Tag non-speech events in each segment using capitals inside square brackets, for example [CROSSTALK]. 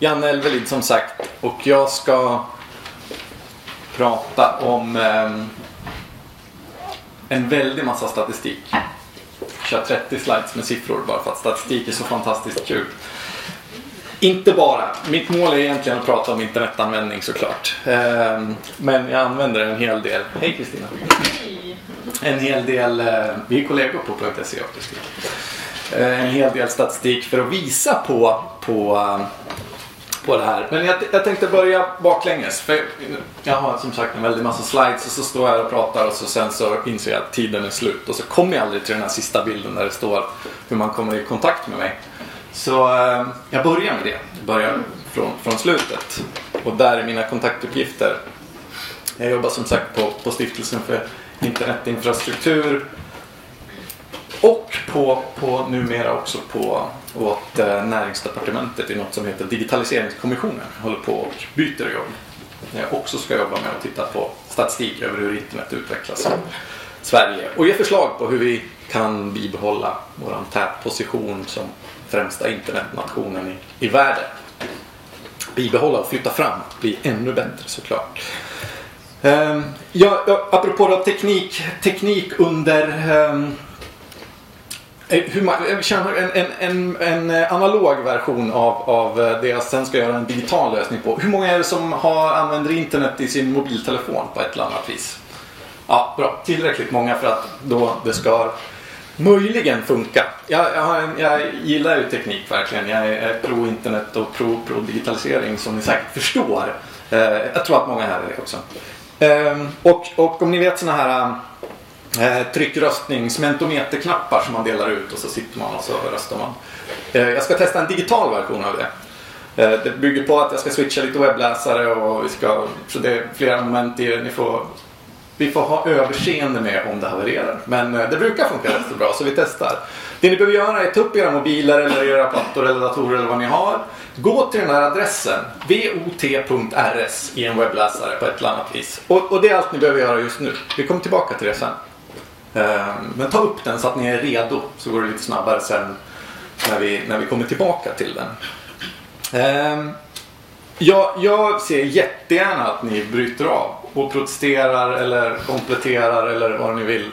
Janne Elvelid som sagt och jag ska prata om eh, en väldig massa statistik. Kör 30 slides med siffror bara för att statistik är så fantastiskt kul. Inte bara. Mitt mål är egentligen att prata om internetanvändning såklart. Eh, men jag använder en hel del. Hej Kristina. En hel del, eh, vi är kollegor på .se och eh, En hel del statistik för att visa på, på eh, på det här. Men jag, jag tänkte börja baklänges. För jag har som sagt en väldig massa slides och så står jag här och pratar och så sen så inser jag att tiden är slut. Och så kommer jag aldrig till den här sista bilden där det står hur man kommer i kontakt med mig. Så eh, jag börjar med det. Jag börjar från, från slutet. Och där är mina kontaktuppgifter. Jag jobbar som sagt på, på Stiftelsen för internetinfrastruktur och på, på numera också på åt eh, näringsdepartementet i något som heter digitaliseringskommissionen. Jag håller på och byter jobb. Jag också ska jobba med att titta på statistik över hur internet utvecklas i Sverige och ge förslag på hur vi kan bibehålla vår tätposition som främsta internetnationen i, i världen. Bibehålla och flytta fram, bli ännu bättre såklart. Ehm, ja, apropå teknik, teknik under ehm, Eh, hur man, eh, en, en, en, en, eh, analog version av, av det jag sen ska göra en digital lösning på. Hur många är det som har, använder internet i sin mobiltelefon på ett eller annat vis? Ja, bra. Tillräckligt många för att då det ska möjligen funka. Jag, jag, jag gillar ju teknik verkligen. Jag är pro internet och pro, pro digitalisering som ni säkert förstår. Jag tror att många här är det också. Ehm, och, och om ni vet sådana här eh, tryckröstningsmentometerknappar som man delar ut och så sitter man och så röstar man. Eh, jag ska testa en digital version av det. Eh, det bygger på att jag ska switcha lite webbläsare och vi ska, så det är flera moment i det. Ni får, vi får ha överseende med om det havererar. Men eh, det brukar funka rätt så bra så vi testar. Det ni behöver göra är att ta upp era mobiler eller era plattor eller datorer eller vad ni har. Gå till den här adressen vot.rs i en webbläsare på ett eller annat vis. Och, och det är allt ni behöver göra just nu. Vi kommer tillbaka till det sen. Ehm, men ta upp den så att ni är redo så går det lite snabbare sen när vi, när vi kommer tillbaka till den. Ehm, jag, jag ser jättegärna att ni bryter av och protesterar eller kompletterar eller vad ni vill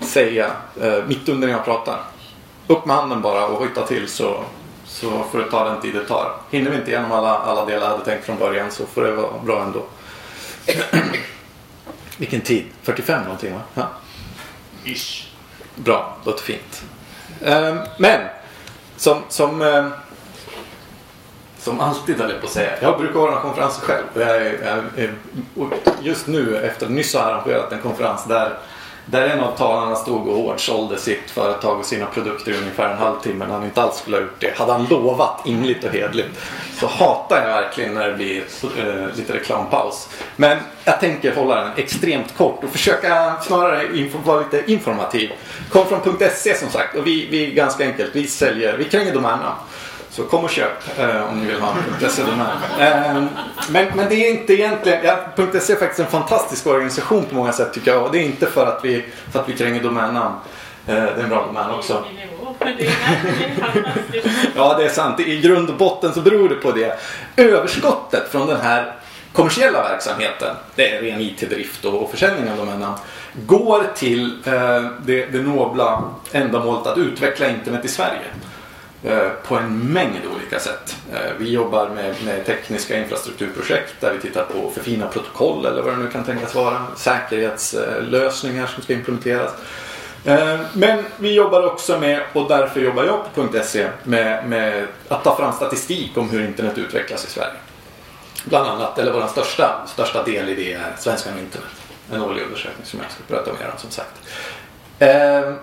säga eh, mitt under när jag pratar. Upp med handen bara och hojta till så, så får det ta den tid det tar. Hinner vi inte igenom alla, alla delar jag hade tänkt från början så får det vara bra ändå. [CLEARS THROAT] Vilken tid? 45 någonting va? Ja. Ish. Bra, låter fint. Um, men som, som, um, som alltid höll jag på att säga. Jag brukar ordna konferenser själv. Jag jag just nu efter nyss har arrangerat en konferens där där en av talarna stod och hårdsålde sitt företag och sina produkter i ungefär en halvtimme när han inte alls skulle ha gjort det. Hade han lovat inligt och hedligt så hatar jag verkligen när det blir äh, lite reklampaus. Men jag tänker hålla den extremt kort och försöka snarare info, vara lite informativ. Kom från .se som sagt och vi, vi ganska enkelt, vi säljer, vi kränger domännamn. Så kom och köp eh, om ni vill ha en .se-domän. Eh, men, men det är inte egentligen, ja, .se är faktiskt en fantastisk organisation på många sätt tycker jag. Och det är inte för att vi, för att vi kränger domännamn. Eh, det är en bra domän också. [LAUGHS] ja, det är sant. I grund och botten så beror det på det. Överskottet från den här kommersiella verksamheten, det är ren IT-drift och, och försäljning av domännamn, går till eh, det, det nobla ändamålet att utveckla internet i Sverige. Eh, på en mängd olika sätt. Eh, vi jobbar med, med, tekniska infrastrukturprojekt där vi tittar på förfina protokoll eller vad det nu kan tänkas vara. Säkerhetslösningar som ska implementeras. Eh, men vi jobbar också med, och därför jobbar jag på .se, med, med att ta fram statistik om hur internet utvecklas i Sverige. Bland annat, eller vår största, största del i det är Svenska internet. En årlig undersökning som jag ska prata mer om som sagt.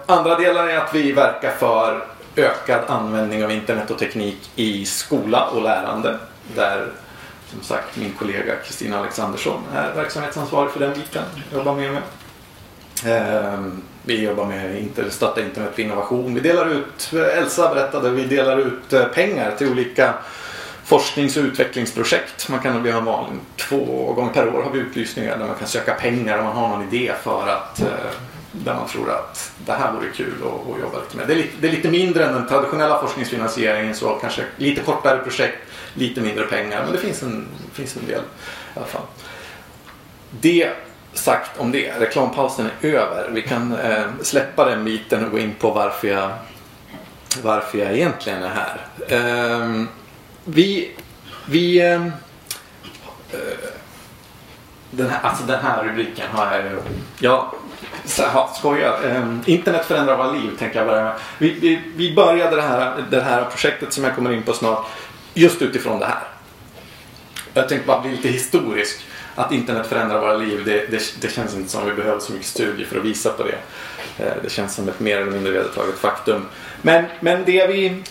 andra delar är att vi verkar för ökad användning av internet och teknik i skola och lärande. Där som sagt min kollega Kristina Alexandersson är verksamhetsansvarig för den biten. Jobbar med mig. Ehm, vi jobbar med inter, internet för innovation. Vi delar ut, eh, Elsa berättade, vi delar ut eh, pengar till olika forsknings och utvecklingsprojekt. Man kan bli vanlig, två gånger per år har vi utlysningar där man kan söka pengar om man har någon idé för att eh, där man tror att det här vore kul att, att jobba lite med. Det är lite, det är lite mindre än den traditionella forskningsfinansieringen så kanske lite kortare projekt, lite mindre pengar. Men det finns en, finns en del i alla fall. Det sagt om det. Reklampausen är över. Vi kan eh, släppa den biten och gå in på varför jag, varför jag egentligen är här. Eh, vi... vi ehm, eh, den här, alltså den här rubriken har jag ju... Ja, skojar. Eh, internet förändrar våra liv, tänker jag börja med. Vi, vi, vi började det här, det här projektet som jag kommer in på snart just utifrån det här. Jag tänkte bara bli lite historisk. Att internet förändrar våra liv, det, det, det känns inte som att vi behöver så mycket studier för att visa på det. Eh, det känns som ett mer eller mindre vedertaget faktum. Men, men det, vi,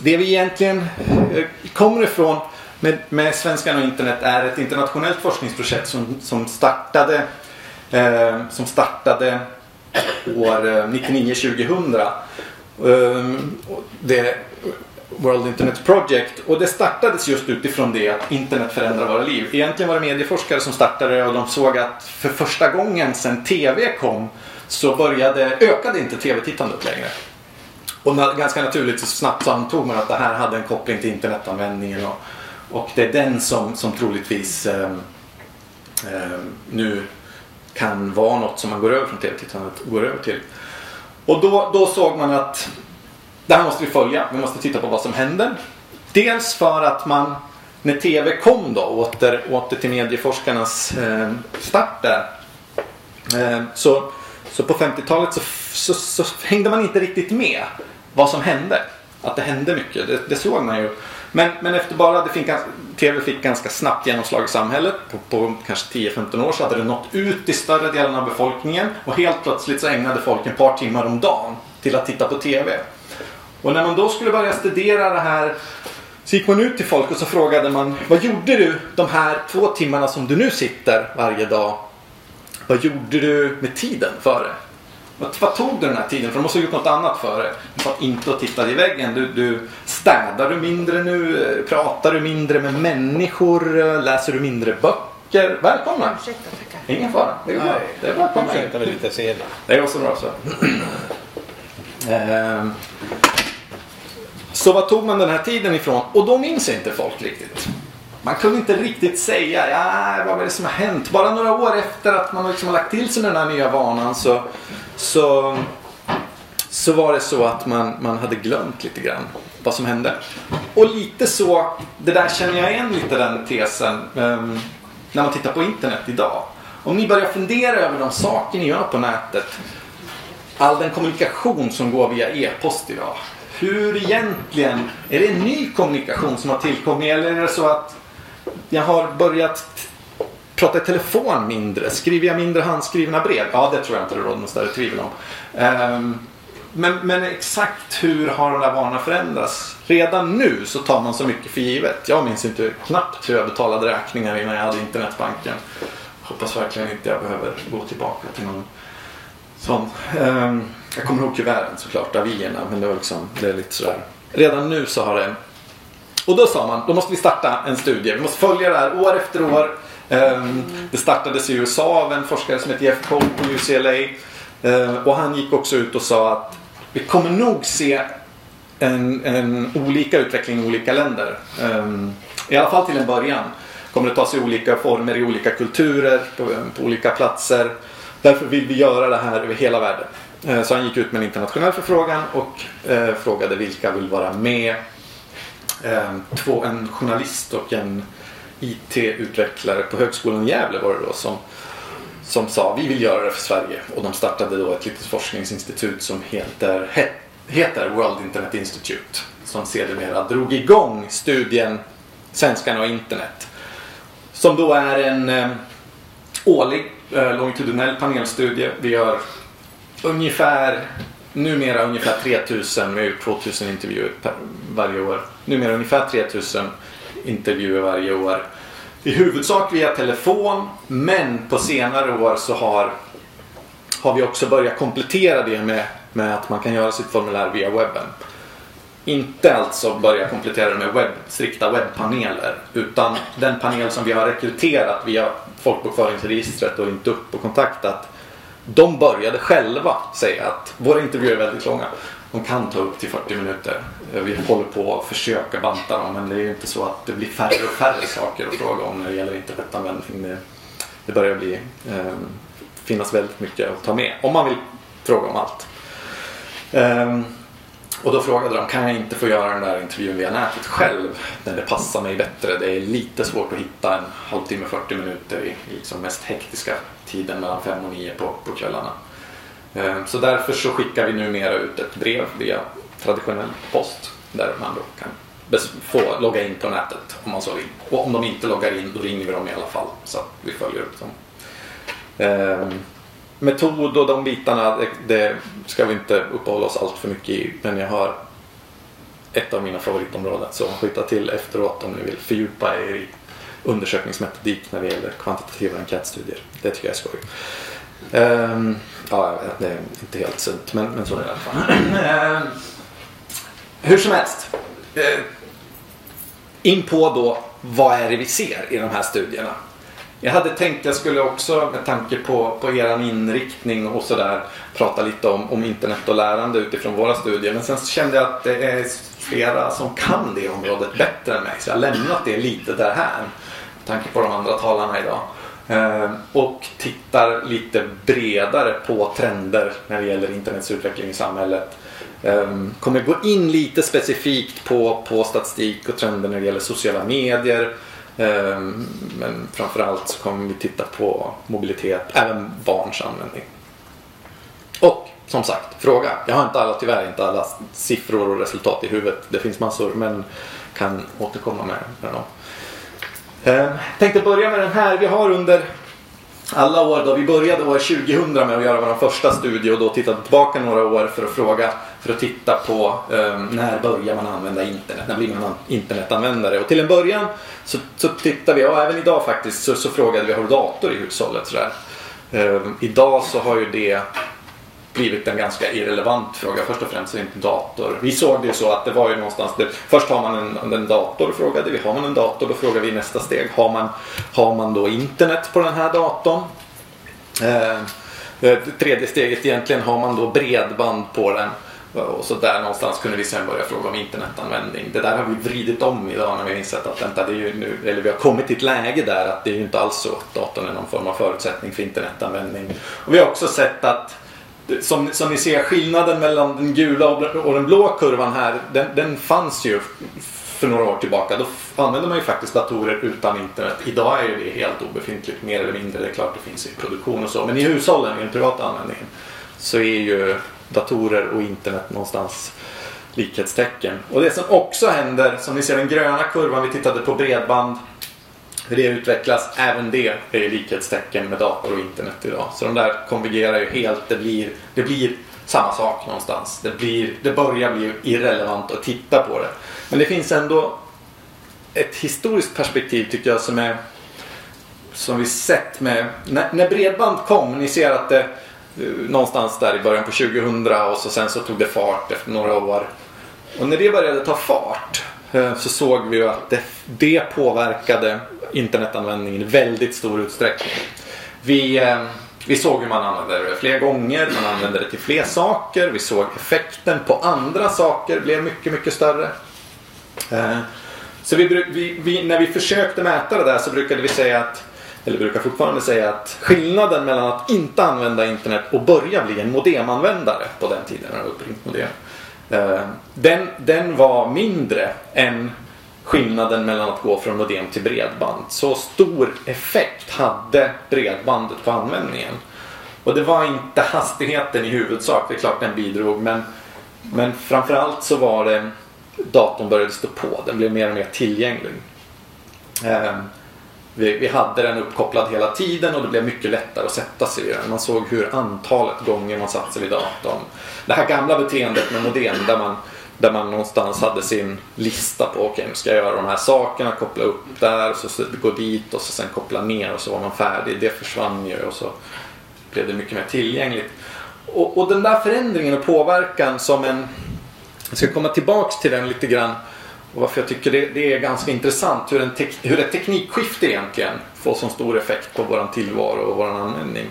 det vi egentligen eh, kommer ifrån med, med Svenskan och internet är ett internationellt forskningsprojekt som, som startade eh, som startade år eh, 99-2000. Ehm, det World Internet Project och det startades just utifrån det att internet förändrar våra liv. Egentligen var det medieforskare som startade och de såg att för första gången sedan TV kom så började, ökade inte TV-tittandet längre. Och ganska naturligt så snabbt så antog man att det här hade en koppling till internetanvändningen och, och det är den som, som troligtvis eh, eh, nu kan vara något som man går över från tv-tittandet och går över till. Och då, då såg man att det här måste vi följa. Vi måste titta på vad som händer. Dels för att man när TV kom då åter, åter till medieforskarnas eh, start där. Eh, så, så på 50-talet så, så, så, hängde man inte riktigt med vad som hände. Att det hände mycket, det, det såg man ju. Men, men efter bara det fick, TV fick ganska snabbt genomslag i samhället. På, på kanske 10-15 år så hade det nått ut till större delen av befolkningen. Och helt plötsligt så ägnade folk ett par timmar om dagen till att titta på TV. Och när man då skulle börja studera det här så gick man ut till folk och så frågade man Vad gjorde du de här två timmarna som du nu sitter varje dag? Vad gjorde du med tiden före? Vad, tog du den här tiden för? Du måste ha gjort något annat före. Du satt inte och tittade i väggen. Du, du, städar du mindre nu? Pratar du mindre med människor? Läser du mindre böcker? Välkomna! Ursäkta, tackar. Ingen fara. Det är bra. Det är komma in. Ursäkta mig lite senare. Det går så bra så. Ehm, så vad tog man den här tiden ifrån? Och då minns inte folk riktigt. Man kunde inte riktigt säga, ja, vad är det som har hänt? Bara några år efter att man liksom har lagt till sig den här nya vanan så, så, så var det så att man, man hade glömt lite grann vad som hände. Och lite så, det där känner jag igen lite den tesen um, när man tittar på internet idag. Om ni börjar fundera över de saker ni gör på nätet. All den kommunikation som går via e-post idag hur egentligen, är det en ny kommunikation som har tillkommit eller är det så att jag har börjat prata i telefon mindre? Skriver jag mindre handskrivna brev? Ja, det tror jag inte det råder något större tvivel om. Um, men, men, exakt hur har de där vanorna förändrats? Redan nu så tar man så mycket för givet. Jag minns inte knappt hur jag betalade räkningar innan jag hade internetbanken. Hoppas verkligen inte jag behöver gå tillbaka till någon sån. Um, jag kommer ihåg kuverten såklart, avierna. Men det var liksom, det är lite sådär. Redan nu så har det... Och då sa man, då måste vi starta en studie. Vi måste följa det här år efter år. Ehm, det startades i USA av en forskare som heter Jeff Cole på UCLA. Ehm, och han gick också ut och sa att vi kommer nog se en, en olika utveckling i olika länder. Ehm, I alla fall till en början. Kommer det ta sig olika former i olika kulturer, på, på olika platser. Därför vill vi göra det här över hela världen. Så han gick ut med en internationell förfrågan och eh, frågade vilka vill vara med. Eh, två, en journalist och en IT-utvecklare på Högskolan i Gävle var det då som, som sa vi vill göra det för Sverige. Och de startade då ett litet forskningsinstitut som heter, heter World Internet Institute. Som sedermera drog igång studien Svenskarna och internet. Som då är en eh, årlig eh, longitudinell panelstudie. Vi gör ungefär numera ungefär 3000, vi har gjort 2000 intervjuer per, varje år. Numera ungefär 3000 intervjuer varje år. I huvudsak via telefon men på senare år så har, har vi också börjat komplettera det med, med att man kan göra sitt formulär via webben. Inte alltså börja komplettera det med webb, strikta webbpaneler utan den panel som vi har rekryterat via folkbokföringsregistret och inte upp och kontaktat de började själva säga att våra intervjuer är väldigt långa. de kan ta upp till 40 minuter. Eh, vi håller på att försöka banta dem men det är ju inte så att det blir färre och färre saker att fråga om när det gäller internetanvändning. Det, det börjar bli, eh, finnas väldigt mycket att ta med om man vill fråga om allt. Eh, och då frågade de, kan jag inte få göra den där intervjun via nätet själv när det passar mig bättre? Det är lite svårt att hitta en halvtimme, 40 minuter i, i liksom mest hektiska tiden mellan 5 och 9 på, på kvällarna. Ehm, så därför så skickar vi numera ut ett brev via traditionell post där man då kan få logga in på nätet om man så vill. Och om de inte loggar in då ringer vi dem i alla fall så att vi följer upp dem. Ehm, metod och de bitarna det, det ska vi inte uppehålla oss allt för mycket i men jag har ett av mina favoritområden så skjuta till efteråt om ni vill fördjupa er i undersökningsmetodik när det gäller kvantitativa enkätstudier. Det tycker jag är skoj. Um, ja, det är inte helt sunt men, men så är det i alla fall. [CLEARS THROAT] Hur som helst. Eh, in på då vad är det vi ser i de här studierna. Jag hade tänkt att jag skulle också med tanke på, på er inriktning och sådär prata lite om, om internet och lärande utifrån våra studier. Men sen kände jag att det är flera som kan det området bättre än mig. Så jag har lämnat det lite där här. Med tanke på de andra talarna idag. Eh, och tittar lite bredare på trender när det gäller internets utveckling i samhället. Ehm, kommer gå in lite specifikt på, på statistik och trender när det gäller sociala medier. Ehm, men framförallt så kommer vi titta på mobilitet, även barns användning. Och som sagt, fråga. Jag har inte alla, tyvärr inte alla siffror och resultat i huvudet. Det finns massor men kan återkomma med, med dem. Eh, tänkte börja med den här. Vi har under alla år då vi började år 2000 med att göra vår första studie och då tittade tillbaka några år för att fråga för att titta på eh, när börjar man använda internet? När blir man internetanvändare? Och till en början så, så tittade vi, och även idag faktiskt, så, så frågade vi har du dator i hushållet? Sådär. Eh, idag så har ju det blivit en ganska irrelevant fråga. Först och främst är inte dator. Vi såg det så att det var ju någonstans där, Först har man en, en dator frågade vi. Har man en dator då frågar vi nästa steg. Har man, har man då internet på den här datorn? Ehm, eh, det tredje steget egentligen har man då bredband på den. Och så där någonstans kunde vi sen börja fråga om internetanvändning. Det där har vi vridit om idag när vi har insett att vänta, det är ju nu, eller vi har kommit till ett läge där att det är ju inte alls så att datorn är någon form av förutsättning för internetanvändning. Och vi har också sett att som, som ni ser skillnaden mellan den gula och den blå kurvan här. Den, den fanns ju för några år tillbaka. Då använde man ju faktiskt datorer utan internet. Idag är det helt obefintligt mer eller mindre. Det är klart det finns i produktion och så. Men i hushållen, i den privata användningen, så är ju datorer och internet någonstans likhetstecken. Och det som också händer, som ni ser den gröna kurvan, vi tittade på bredband hur det utvecklas, även det är likhetstecken med dator och internet idag. Så de där konvergerar ju helt. Det blir, det blir samma sak någonstans. Det, blir, det börjar bli irrelevant att titta på det. Men det finns ändå ett historiskt perspektiv tycker jag som är som vi sett med när, när bredband kom. Ni ser att det Eh, någonstans där i början på 2000 och så sen så tog det fart efter några år. Och när det började ta fart eh, så såg vi ju att det, det påverkade internetanvändningen i väldigt stor utsträckning. Vi, eh, vi såg hur man använde det fler gånger, man använde det till fler saker. Vi såg effekten på andra saker blev mycket, mycket större. Så vi, vi, vi, när vi försökte mäta det där så brukade vi säga att eller brukar fortfarande säga att skillnaden mellan att inte använda internet och börja bli en modemanvändare på den tiden när det var uppringt modem eh, den, den var mindre än skillnaden mellan att gå från modem till bredband. Så stor effekt hade bredbandet på användningen. Och det var inte hastigheten i huvudsak, det är klart den bidrog. Men, men framförallt så var det datorn började stå på, den blev mer och mer tillgänglig. Eh, vi, vi, hade den uppkopplad hela tiden och det blev mycket lättare att sätta sig i den. Man såg hur antalet gånger man satt sig vid datorn. Det här gamla beteendet med modem där man, där man någonstans hade sin lista på okej, okay, nu ska jag göra de här sakerna, koppla upp där, så, så gå dit och så sen koppla ner och så var man färdig. Det försvann ju och så blev det mycket mer tillgängligt. Och, och den där förändringen och påverkan som en... Jag ska komma tillbaks till den lite grann och varför jag tycker det, det är ganska intressant hur, en hur ett teknikskifte egentligen får så stor effekt på vår tillvaro och vår användning.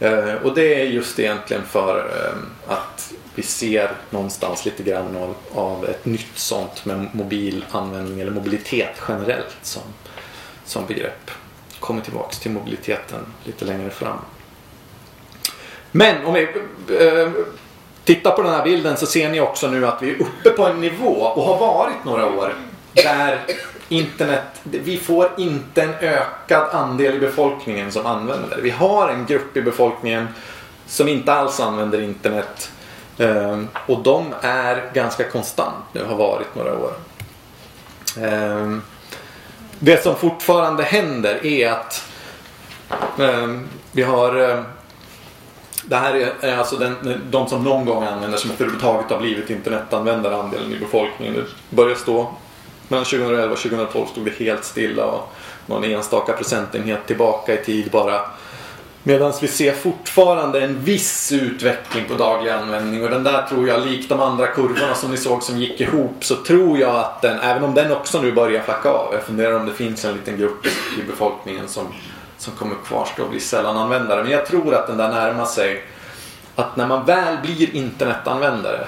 Eh, och det är just egentligen för eh, att vi ser någonstans lite grann av, av ett nytt sånt med mobilanvändning eller mobilitet generellt som, som begrepp. Kommer tillbaks till mobiliteten lite längre fram. Men om vi eh, Titta på den här bilden så ser ni också nu att vi är uppe på en nivå och har varit några år där internet, vi får inte en ökad andel i befolkningen som använder det. Vi har en grupp i befolkningen som inte alls använder internet ehm, och de är ganska konstant nu, har varit några år. Ehm, det som fortfarande händer är att ehm, vi har det här är alltså den, de som någon gång använder som överhuvudtaget har blivit internetanvändare andelen i befolkningen. Det börjar stå mellan 2011 och 2012 stod det helt stilla och någon enstaka procentenhet tillbaka i tid bara. Medan vi ser fortfarande en viss utveckling på daglig användning och den där tror jag, likt de andra kurvorna som ni såg som gick ihop, så tror jag att den, även om den också nu börjar flacka av, jag funderar om det finns en liten grupp i befolkningen som, som kommer kvarstå och bli sällananvändare. Men jag tror att den där närmar sig att när man väl blir internetanvändare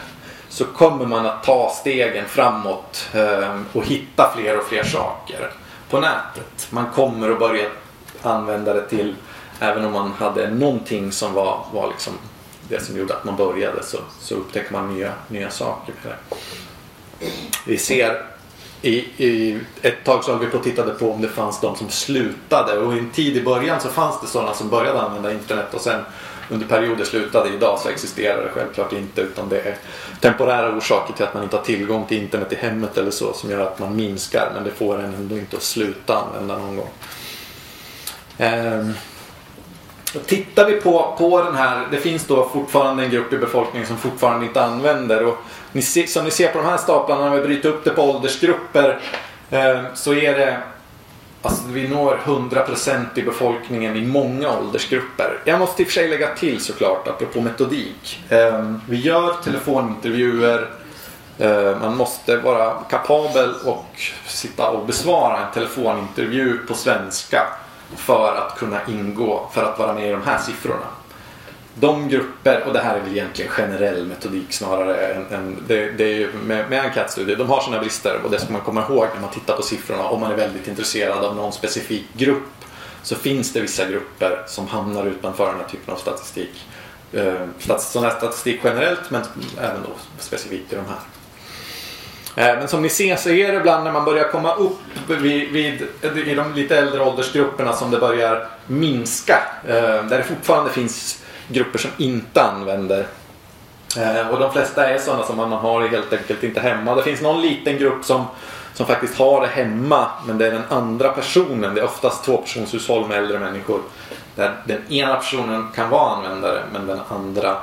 så kommer man att ta stegen framåt ehm, och hitta fler och fler saker på nätet. Man kommer att börja använda det till, även om man hade någonting som var, var liksom det som gjorde att man började så, så upptäcker man nya, nya saker med det. Vi ser i, i, ett tag så höll vi på och tittade på om det fanns de som slutade och i en tid i början så fanns det sådana som började använda internet och sen under perioder slutade. Idag så existerar det självklart inte utan det är temporära orsaker till att man inte har tillgång till internet i hemmet eller så som gör att man minskar men det får en ändå inte att sluta använda någon gång. Ehm. Tittar vi på, på den här, det finns då fortfarande en grupp i befolkningen som fortfarande inte använder och ni ser, som ni ser på de här staplarna när vi bryter upp det på åldersgrupper eh, så är det Alltså vi når 100% i befolkningen i många åldersgrupper. Jag måste i och för sig lägga till såklart, apropå metodik. Eh, vi gör telefonintervjuer. Eh, man måste vara kapabel och sitta och besvara en telefonintervju på svenska för att kunna ingå, för att vara med i de här siffrorna de grupper, och det här är väl egentligen generell metodik snarare än, än det, det, är ju med, med enkätstudier, de har sina brister och det ska man komma ihåg när man tittar på siffrorna. Om man är väldigt intresserad av någon specifik grupp så finns det vissa grupper som hamnar utanför den här typen av statistik. Eh, sån här statistik generellt men även då specifikt i de här. Eh, men som ni ser så är det ibland när man börjar komma upp vid, vid, i de lite äldre åldersgrupperna som det börjar minska. Eh, där det fortfarande finns grupper som inte använder. Eh, och de flesta är sådana som man har helt enkelt inte hemma. Det finns någon liten grupp som, som faktiskt har det hemma men det är den andra personen. Det är oftast tvåpersonshushåll med äldre människor. Där den ena personen kan vara användare men den andra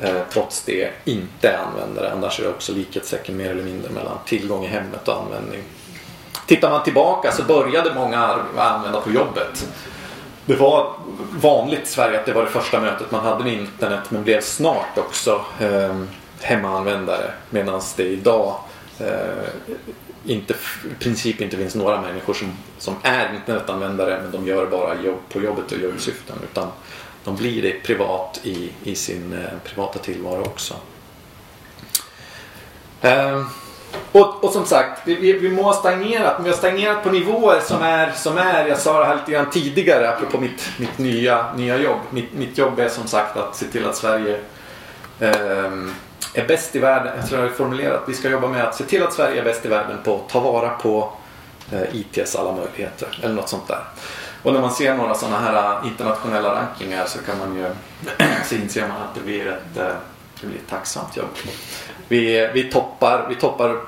eh, trots det inte är användare. Annars är det också likhetstecken mer eller mindre mellan tillgång i hemmet och användning. Tittar man tillbaka så började många använda på jobbet det var vanligt i Sverige att det var det första mötet. Man hade med internet men blev snart också eh, hemmaanvändare. Medan det idag eh, inte, i princip inte finns några människor som, som är internetanvändare men de gör bara jobb på jobbet och jobbsyften. Utan de blir det privat i, i sin eh, privata tillvaro också. Eh, och, och, som sagt, vi, vi, må ha stagnerat, men vi har stagnerat på nivåer som är, som är jag sa det här lite grann tidigare apropå mitt, mitt nya, nya jobb. Mitt, mitt jobb är som sagt att se till att Sverige eh, är bäst i världen. Jag tror jag har formulerat vi ska jobba med att se till att Sverige är bäst i världen på att ta vara på eh, ITs alla möjligheter. Eller något sånt där. Och när man ser några sådana här eh, internationella rankingar så kan man ju [CLEARS THROAT] så inser man att det blir ett, eh, det blir ett tacksamt jobb. Vi, vi, toppar, vi toppar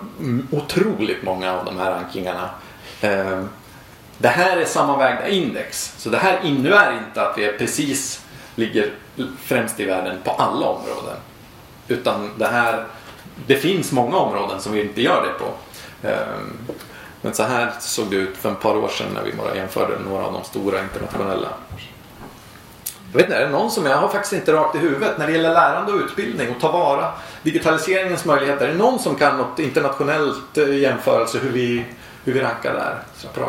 otroligt många av de här rankingarna. Ehm, det här är sammanvägda index. Så det här innebär inte att vi precis ligger främst i världen på alla områden. Utan det här, det finns många områden som vi inte gör det på. Ehm, men så här såg det ut för ett par år sedan när vi bara jämförde några av de stora internationella jag vet inte, är det någon som jag har faktiskt inte rakt i huvudet när det gäller lärande och utbildning och ta vara digitaliseringens möjligheter. Är det någon som kan något internationellt eh, jämförelse hur vi, hur vi rankar där? Så på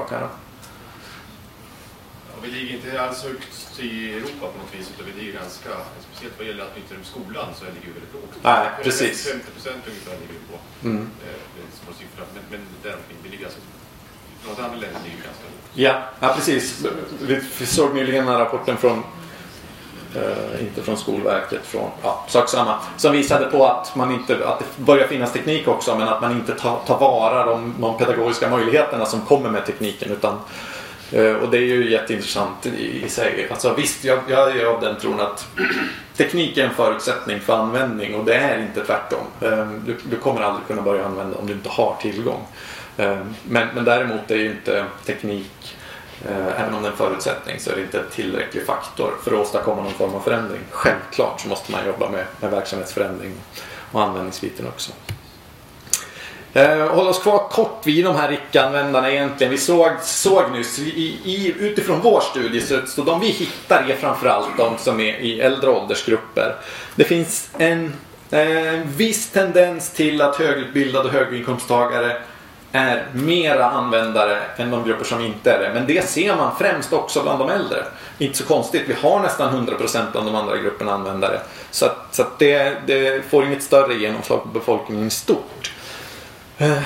vi ligger inte alls högt i Europa på något vis utan vi ligger ganska, speciellt vad gäller att nyttja skolan så ligger vi väldigt lågt. Nej, precis. 50 procent ungefär ligger vi på. Mm. Eh, Det är små siffror, men, men däromkring, vi ligger alltså, något andra länder ligger ganska lågt. Ja, ja precis. Vi, såg nyligen den här rapporten från Eh, inte från Skolverket, från ja, sak samma. Som visade på att, man inte, att det börjar finnas teknik också men att man inte tar, tar vara de, de pedagogiska möjligheterna som kommer med tekniken. Utan, eh, och det är ju jätteintressant i, i sig. Alltså, visst, jag, jag är av den tron att [CLEARS THROAT] teknik är en förutsättning för användning och det är inte tvärtom. Eh, du, du kommer aldrig kunna börja använda om du inte har tillgång. Eh, Men, men däremot är ju inte teknik, eh, Eh, även om det är en förutsättning, så är det inte en tillräcklig faktor för att åstadkomma någon form av förändring. Självklart så måste man jobba med, med verksamhetsförändring och användningsbiten också. Eh, håll oss kvar kort vid de här icke-användarna egentligen. Vi såg, såg nyss, i, i, utifrån vår studie, så, så de vi hittar är framförallt de som är i äldre åldersgrupper. Det finns en en viss tendens till att högutbildade och höginkomsttagare är mera användare än de grupper som inte är det. Men det ser man främst också bland de äldre. Inte så konstigt, vi har nästan 100% bland de andra grupperna användare. Så, att, så att det, det får inget större genomslag på befolkningen i stort. Eh,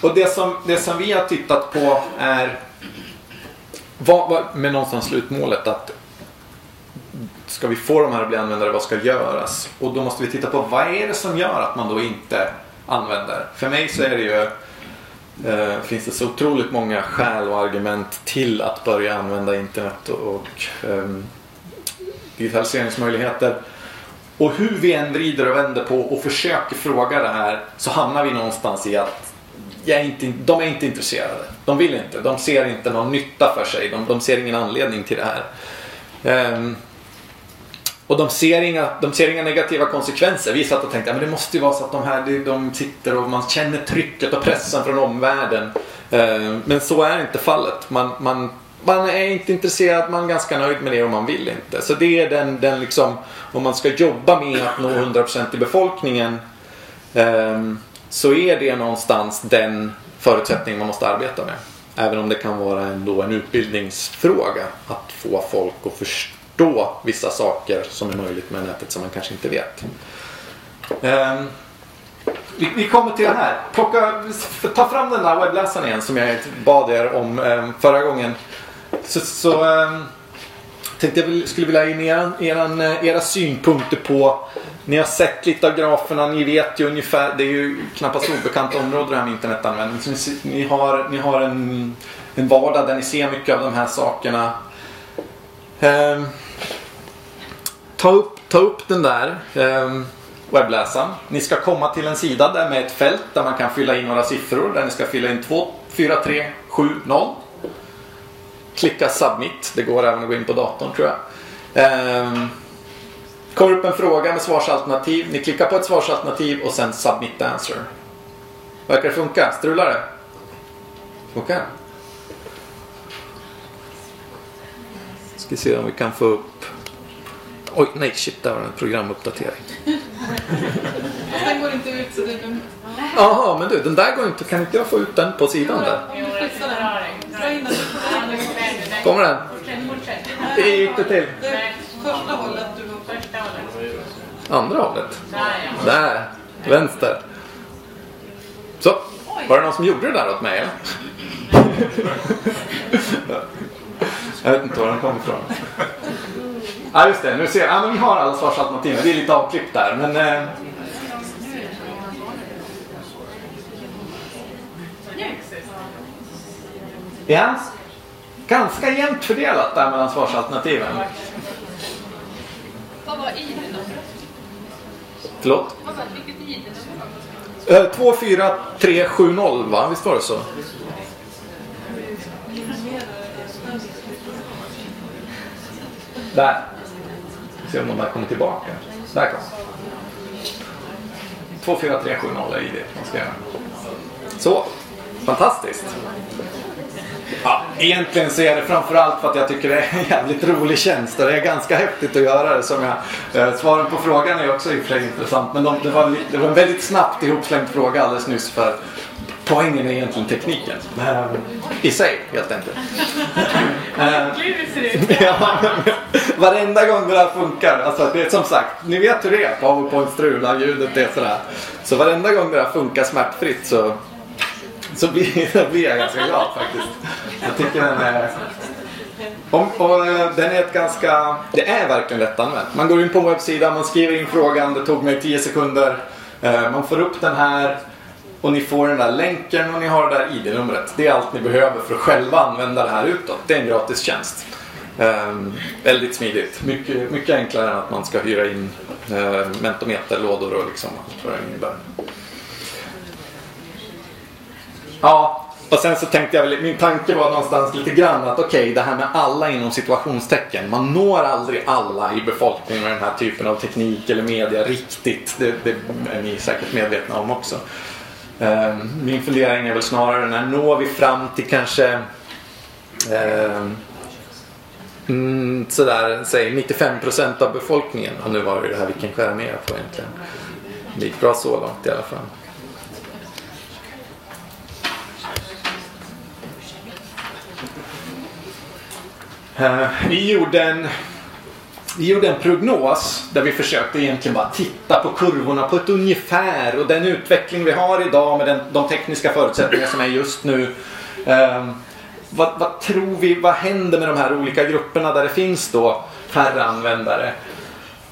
och det som, det som vi har tittat på är vad, vad, med någonstans slutmålet att ska vi få de här att bli användare, vad ska göras? Och då måste vi titta på vad är det som gör att man då inte använder? För mig så är det ju eh, finns det så otroligt många skäl och argument till att börja använda internet och, och eh, digitaliseringsmöjligheter. Och hur vi än vrider och vänder på och försöker fråga det här så hamnar vi någonstans i att jag är inte, de är inte intresserade. De vill inte. De ser inte någon nytta för sig. De, de ser ingen anledning till det här. Ehm, och de ser, inga, de ser inga negativa konsekvenser. Vi satt och tänkte att det måste ju vara så att de här de, sitter och man känner trycket och pressen från omvärlden. Eh, men så är inte fallet. Man, man, man är inte intresserad, man är ganska nöjd med det och man vill inte. Så det är den, den liksom, om man ska jobba med att nå 100% i befolkningen ehm, så är det någonstans den förutsättning man måste arbeta med. Även om det kan vara ändå en utbildningsfråga att få folk att förstå förstå vissa saker som är möjligt med nätet som man kanske inte vet. Um, vi, vi kommer till det här. Plocka, ta fram den där webbläsaren igen som jag bad er om um, förra gången. Så, så um, tänkte jag skulle vilja ha in era, era, eh, era synpunkter på ni har sett lite av graferna, ni vet ju ungefär, det är ju knappast obekant område det här med internetanvändning. Så ni, ni har, ni har en, en vardag där ni ser mycket av de här sakerna. Um, ta, upp, ta upp den där eh, webbläsaren. Ni ska komma till en sida där med ett fält där man kan fylla in några siffror. Där ni ska fylla in 2, 4, 3, 7, 0. Klicka submit. Det går även att gå in på datorn tror jag. Eh, kommer upp en fråga med svarsalternativ. Ni klickar på ett svarsalternativ och sen submit answer. Verkar det funka? Strular det? Funkar? Ska se om vi kan få upp... Oj, nej shit, där var det en programuppdatering. [LAUGHS] Den går inte ut så det är Jaha, men du, den där går inte. Kan inte jag få ut den på sidan där? Kommer den? Det gick det till. Första hållet du Andra hållet. Där, vänster. Så, var det någon som gjorde det där åt mig? Jag vet inte var den kom ifrån. [LAUGHS] Ja just det, nu ser jag. Ja, men vi har alla svarsalternativ. Det är lite avklippt där. Men, eh... Ja, ganska jämnt fördelat där mellan svarsalternativen. Vad var ID-numret? Förlåt? Vilket ID-nummer? Eh, 24370 va? Visst var det så? Där. Vi om de där kommer tillbaka. Där kom 24370 är ID man ska göra. Så. Fantastiskt. Ja, egentligen så är det framförallt för att jag tycker det är en jävligt rolig tjänst och det är ganska häftigt att göra det. Som jag, eh, svaren på frågan är också i och för sig intressant men de, det, var, det var en väldigt snabbt ihopslängd fråga alldeles nyss för poängen är egentligen tekniken. Eh, I sig helt enkelt. [LAUGHS] Eh, ut. [LAUGHS] Ja, varenda gång det här funkar. Alltså det är som sagt, ni vet hur det är. Powerpoint strular, ljudet är sådär. Så varenda gång det här funkar smärtfritt så, så blir, [LAUGHS] så blir jag ganska glad faktiskt. Jag tycker den är... Och, och eh, den är ett ganska... Det är verkligen lättanvänt. Man går in på en webbsida, man skriver in frågan. Det tog mig 10 sekunder. Eh, Man får upp den här. Och ni får den där länken och ni har det där ID-numret. Det är allt ni behöver för att själva använda det här utåt. Det är en gratis tjänst. Ehm, väldigt smidigt. Mycket, mycket enklare än att man ska hyra in eh, mentometerlådor och liksom allt vad det innebär. Ja, och sen så tänkte jag väl, min tanke var någonstans lite grann att okej, det här med alla inom situationstecken. Man når aldrig alla i befolkningen med den här typen av teknik eller media riktigt. Det, det är ni säkert medvetna om också. Ehm, min fundering är väl snarare när når vi fram till kanske eh, mm, sådär, säg 95% av befolkningen. Och nu var det det här vi kan skära ner på egentligen. Det gick bra så långt i alla fall. Eh, Vi gjorde en vi gjorde en prognos där vi försökte egentligen bara titta på kurvorna på ett ungefär och den utveckling vi har idag med den, de tekniska förutsättningar som är just nu. Eh, vad, vad tror vi, vad händer med de här olika grupperna där det finns då färre användare?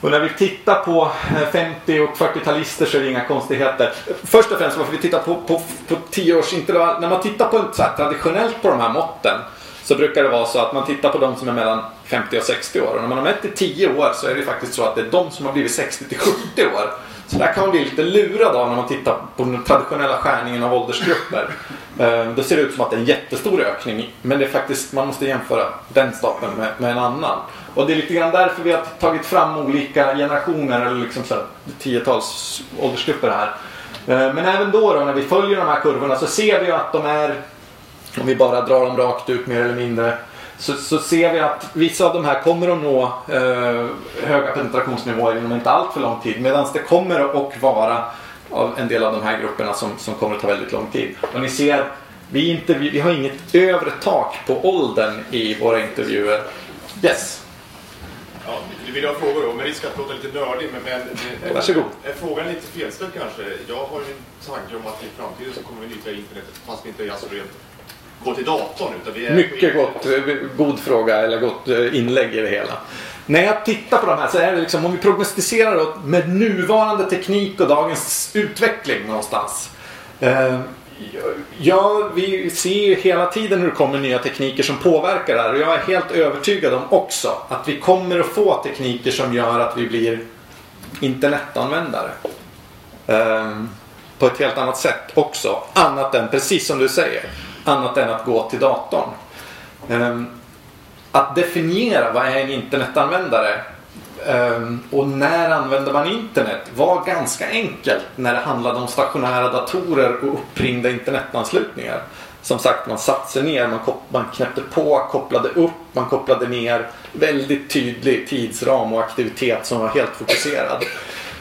Och när vi tittar på eh, 50 och 40-talister så är det inga konstigheter. Först och främst varför vi tittar på, på, på års intervall. När man tittar på så här, traditionellt på de här måtten så brukar det vara så att man tittar på de som är mellan 50 och 60 år. Och när man har mätt i 10 år så är det faktiskt så att det är de som har blivit 60 till 70 år. Så där kan man bli lite lurad av när man tittar på den traditionella skärningen av åldersgrupper. [LAUGHS] Eh, Då ser det ut som att det är en jättestor ökning. Men det är faktiskt, man måste jämföra den stapeln med, med en annan. Och det är lite grann därför vi har tagit fram olika generationer eller liksom så här, tiotals åldersgrupper här. Eh, Men även då, då när vi följer de här kurvorna så ser vi att de är om vi bara drar dem rakt ut mer eller mindre så, så ser vi att vissa av de här kommer att nå eh, höga penetrationsnivåer inom inte allt för lång tid medan det kommer att vara av en del av de här grupperna som, som kommer att ta väldigt lång tid. Och ni ser, vi, är inte, vi, vi har inget övre tak på åldern i våra intervjuer. Yes, Ja, det vill jag frågor om, med risk att låta lite nördig. Men, men är, Varsågod. är frågan lite felställd kanske? Jag har ju en tanke om att i framtiden så kommer vi nyttja internet fast vi inte alltså rent gå till datorn. Utan vi är Mycket gott, eh, god fråga eller gott eh, inlägg i det hela. När jag tittar på de här så är det liksom om vi prognostiserar med nuvarande teknik och dagens utveckling någonstans. Eh, Ja, vi ser ju hela tiden hur det kommer nya tekniker som påverkar det här och jag är helt övertygad om också att vi kommer att få tekniker som gör att vi blir internetanvändare. På ett helt annat sätt också. Annat än, precis som du säger, annat än att gå till datorn. Ehm, att definiera vad är en internetanvändare ehm, och när använder man internet var ganska enkelt när det handlade om stationära datorer och uppringda internetanslutningar. Som sagt, man satte sig ner, man, man knäppte på, kopplade upp, man kopplade ner. Väldigt tydlig tidsram och aktivitet som var helt fokuserad.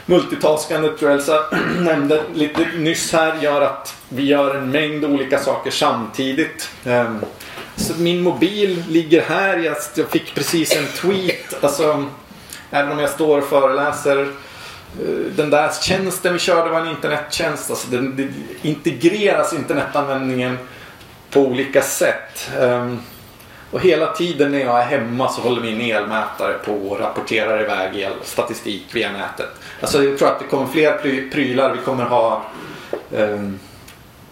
Multitaskandet tror jag Elsa [CLEARS THROAT] nämnde lite nyss här gör att vi gör en mängd olika saker samtidigt. Ehm, så min mobil ligger här. Jag, fick precis en tweet. Alltså, även om jag står och föreläser. Eh, den där tjänsten vi körde var en internettjänst. Alltså, den, det integreras internetanvändningen på olika sätt. Ehm, och hela tiden när jag är hemma så håller min elmätare på och rapporterar iväg elstatistik via nätet. Alltså jag tror att det kommer fler pry- prylar. Vi kommer ha um,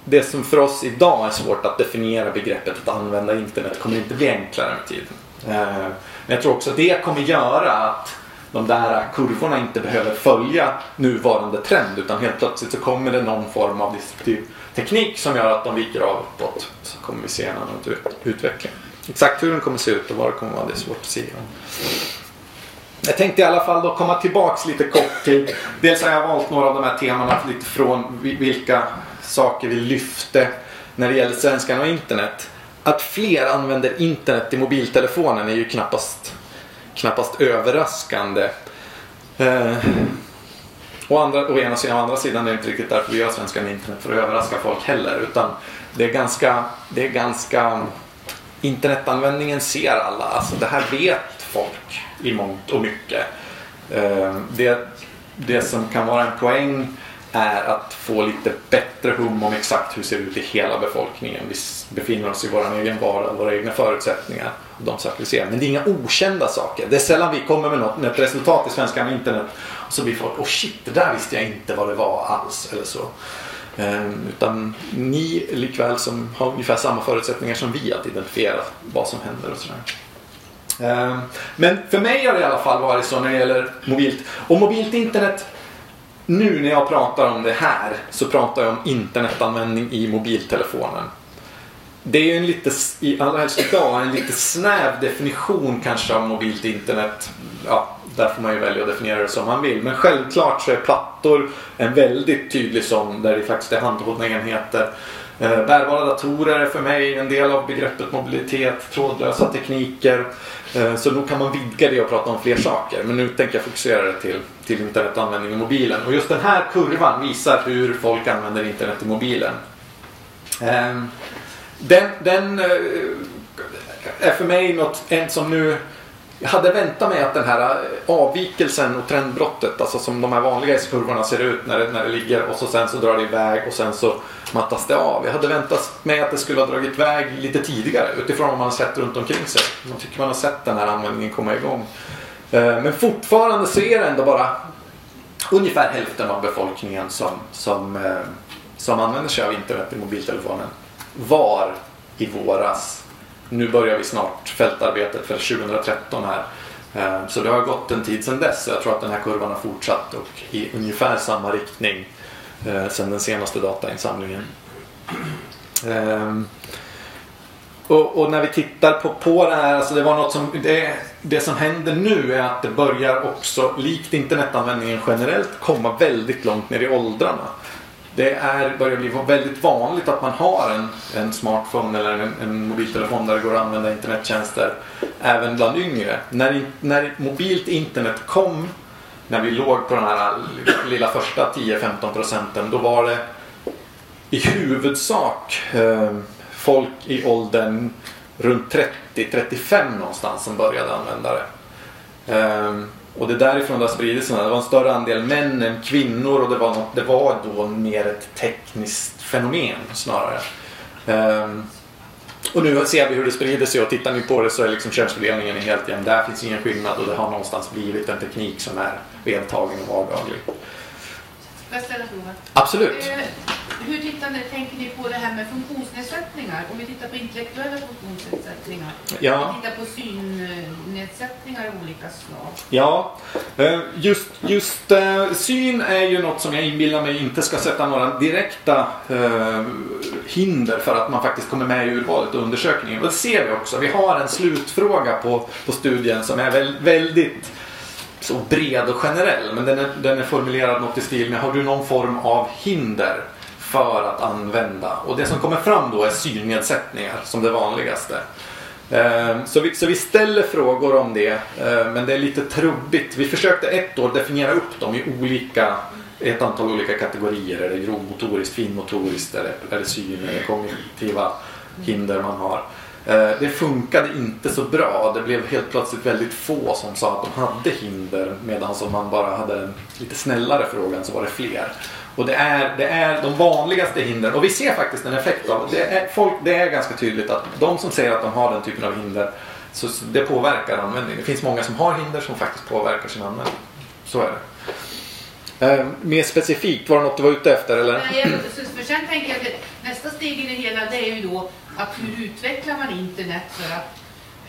det som för oss idag är svårt att definiera begreppet att använda internet kommer inte bli enklare med tiden. Ehm, men jag tror också att det kommer göra att de där kurvorna inte behöver följa nuvarande trend utan helt plötsligt så kommer det någon form av destruktiv teknik som gör att de viker av uppåt. Så kommer vi se en annan utveckling. Exakt hur den kommer se ut och vad det kommer vara det är svårt att säga. Jag tänkte i alla fall då komma tillbaks lite kort till Dels har jag valt några av de här temana lite från vilka saker vi lyfte när det gäller svenskan och internet. Att fler använder internet i mobiltelefonen är ju knappast, knappast överraskande. Eh, å, andra, å ena sidan, å andra sidan är det inte riktigt därför vi gör svenskan och internet för att överraska folk heller. Utan det är ganska, det är ganska internetanvändningen ser alla. Alltså det här vet folk i mångt och mycket. Ehm, det, det som kan vara en poäng är att få lite bättre hum om exakt hur det ser ut i hela befolkningen. Vi befinner oss i vår egen vardag, våra egna förutsättningar och de saker vi ser. Men det är inga okända saker. Det är sällan vi kommer med, något, med ett resultat i svenska med internet och så blir folk åh oh shit, det där visste jag inte vad det var alls. Eller så. Ehm, utan ni likväl som har ungefär samma förutsättningar som vi att identifiera vad som händer och sådär. Ehm, men för mig har det i alla fall varit så när det gäller mobilt. Och mobilt internet nu när jag pratar om det här så pratar jag om internetanvändning i mobiltelefonen. Det är ju en lite, i allra helst idag, en lite snäv definition kanske av mobilt internet. Ja, där får man ju välja att definiera det som man vill. Men självklart så är plattor en väldigt tydlig sån där det faktiskt är handhållna enheter. Eh, bärbara datorer är för mig en del av begreppet mobilitet, trådlösa tekniker. Eh, så då kan man vidga det och prata om fler saker. Men nu tänker jag fokusera det till, till internetanvändning i mobilen. Och just den här kurvan visar hur folk använder internet i mobilen. Ehm, den, den eh, är för mig något en som nu jag hade väntat mig att den här eh, avvikelsen och trendbrottet, alltså som de här vanliga S-kurvorna ser ut när det, när det ligger och så sen så drar det iväg och sen så mattas det av. Jag hade väntat mig att det skulle ha dragit iväg lite tidigare utifrån vad man har sett runt omkring sig. Man tycker man har sett den här användningen komma igång. Eh, men fortfarande så är det ändå bara ungefär hälften av befolkningen som, som, eh, som använder sig av internet i mobiltelefonen. Var i våras. Nu börjar vi snart fältarbetet för 2013 här. Eh, så det har gått en tid sedan dess. och Jag tror att den här kurvan har fortsatt och i ungefär samma riktning eh, sedan den senaste datainsamlingen. Ehm, och, och, när vi tittar på, på det här, alltså det var något som, det, det som händer nu är att det börjar också, likt internetanvändningen generellt, komma väldigt långt ner i åldrarna. Det är, börjar bli väldigt vanligt att man har en, en smartphone eller en, en mobiltelefon där det går att använda internettjänster även bland yngre. När, när mobilt internet kom när vi låg på den här lilla första 10-15 procenten då var det i huvudsak eh, folk i åldern runt 30-35 någonstans som började använda det. Eh, och det är därifrån det har spridit sig. Det var en större andel män än kvinnor och det var, något, det var då mer ett tekniskt fenomen snarare. Eh, och nu ser vi hur det sprider sig och tittar ni på det så är liksom könsfördelningen helt jämn. Där finns ingen skillnad och det har någonstans blivit en teknik som är vedertagen och vardaglig. Får jag ställa en fråga? Absolut. Hur tittar ni, tänker ni på det här med funktionsnedsättningar? Om vi tittar på intellektuella funktionsnedsättningar. Ja. Om vi tittar på synnedsättningar av olika slag. Ja, eh, just, just eh, syn är ju något som jag inbillar mig inte ska sätta några direkta eh, hinder för att man faktiskt kommer med i urvalet och undersökningen. Och det ser vi också. Vi har en slutfråga på, på studien som är väldigt så bred och generell. Men den är, den är formulerad något i stil med har du någon form av hinder för att använda? Och det som kommer fram då är synnedsättningar som det vanligaste. Ehm, så vi, så vi ställer frågor om det ehm, men det är lite trubbigt. Vi försökte ett år definiera upp dem i olika, ett antal olika kategorier. Är det grovmotoriskt, finmotoriskt, är det, är det syn eller kognitiva hinder man har. Ehm, det funkade inte så bra. Det blev helt plötsligt väldigt få som sa att de hade hinder medan om man bara hade en lite snällare fråga så var det fler. Och det är, det är de vanligaste hindren. Och vi ser faktiskt en effekt av det. Är, folk, det är ganska tydligt att de som säger att de har den typen av hinder så det påverkar användningen. Det finns många som har hinder som faktiskt påverkar sin användning. Så är det. Eh, mer specifikt, var det något du var ute efter eller? Nej, för sen tänker jag att nästa steg i det hela det är ju då att hur utvecklar man internet för att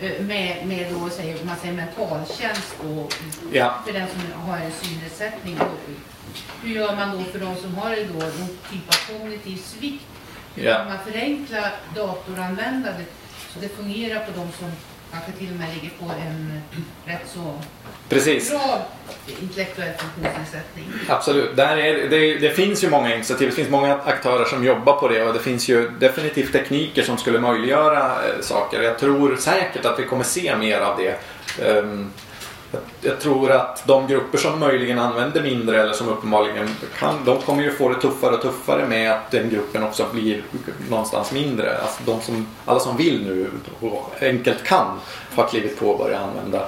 eh, med, med då, säger, man säger mentaltjänst då, ja. för den som har en synnedsättning. Hur gör man då för de som har då, någon typ av kognitiv svikt? Hur kan man förenkla datoranvändandet så det fungerar på de som kanske till och med ligger på en rätt så Precis. bra intellektuell funktionsnedsättning? Absolut. Där är, det, det finns ju många initiativ. Det finns många aktörer som jobbar på det och det finns ju definitivt tekniker som skulle möjliggöra eh, saker. Jag tror säkert att vi kommer se mer av det. Ehm, jag, tror att de grupper som möjligen använder mindre eller som uppenbarligen kan, de kommer ju få det tuffare och tuffare med att den gruppen också blir någonstans mindre. Alltså de som, alla som vill nu och enkelt kan har klivit på och börjat använda.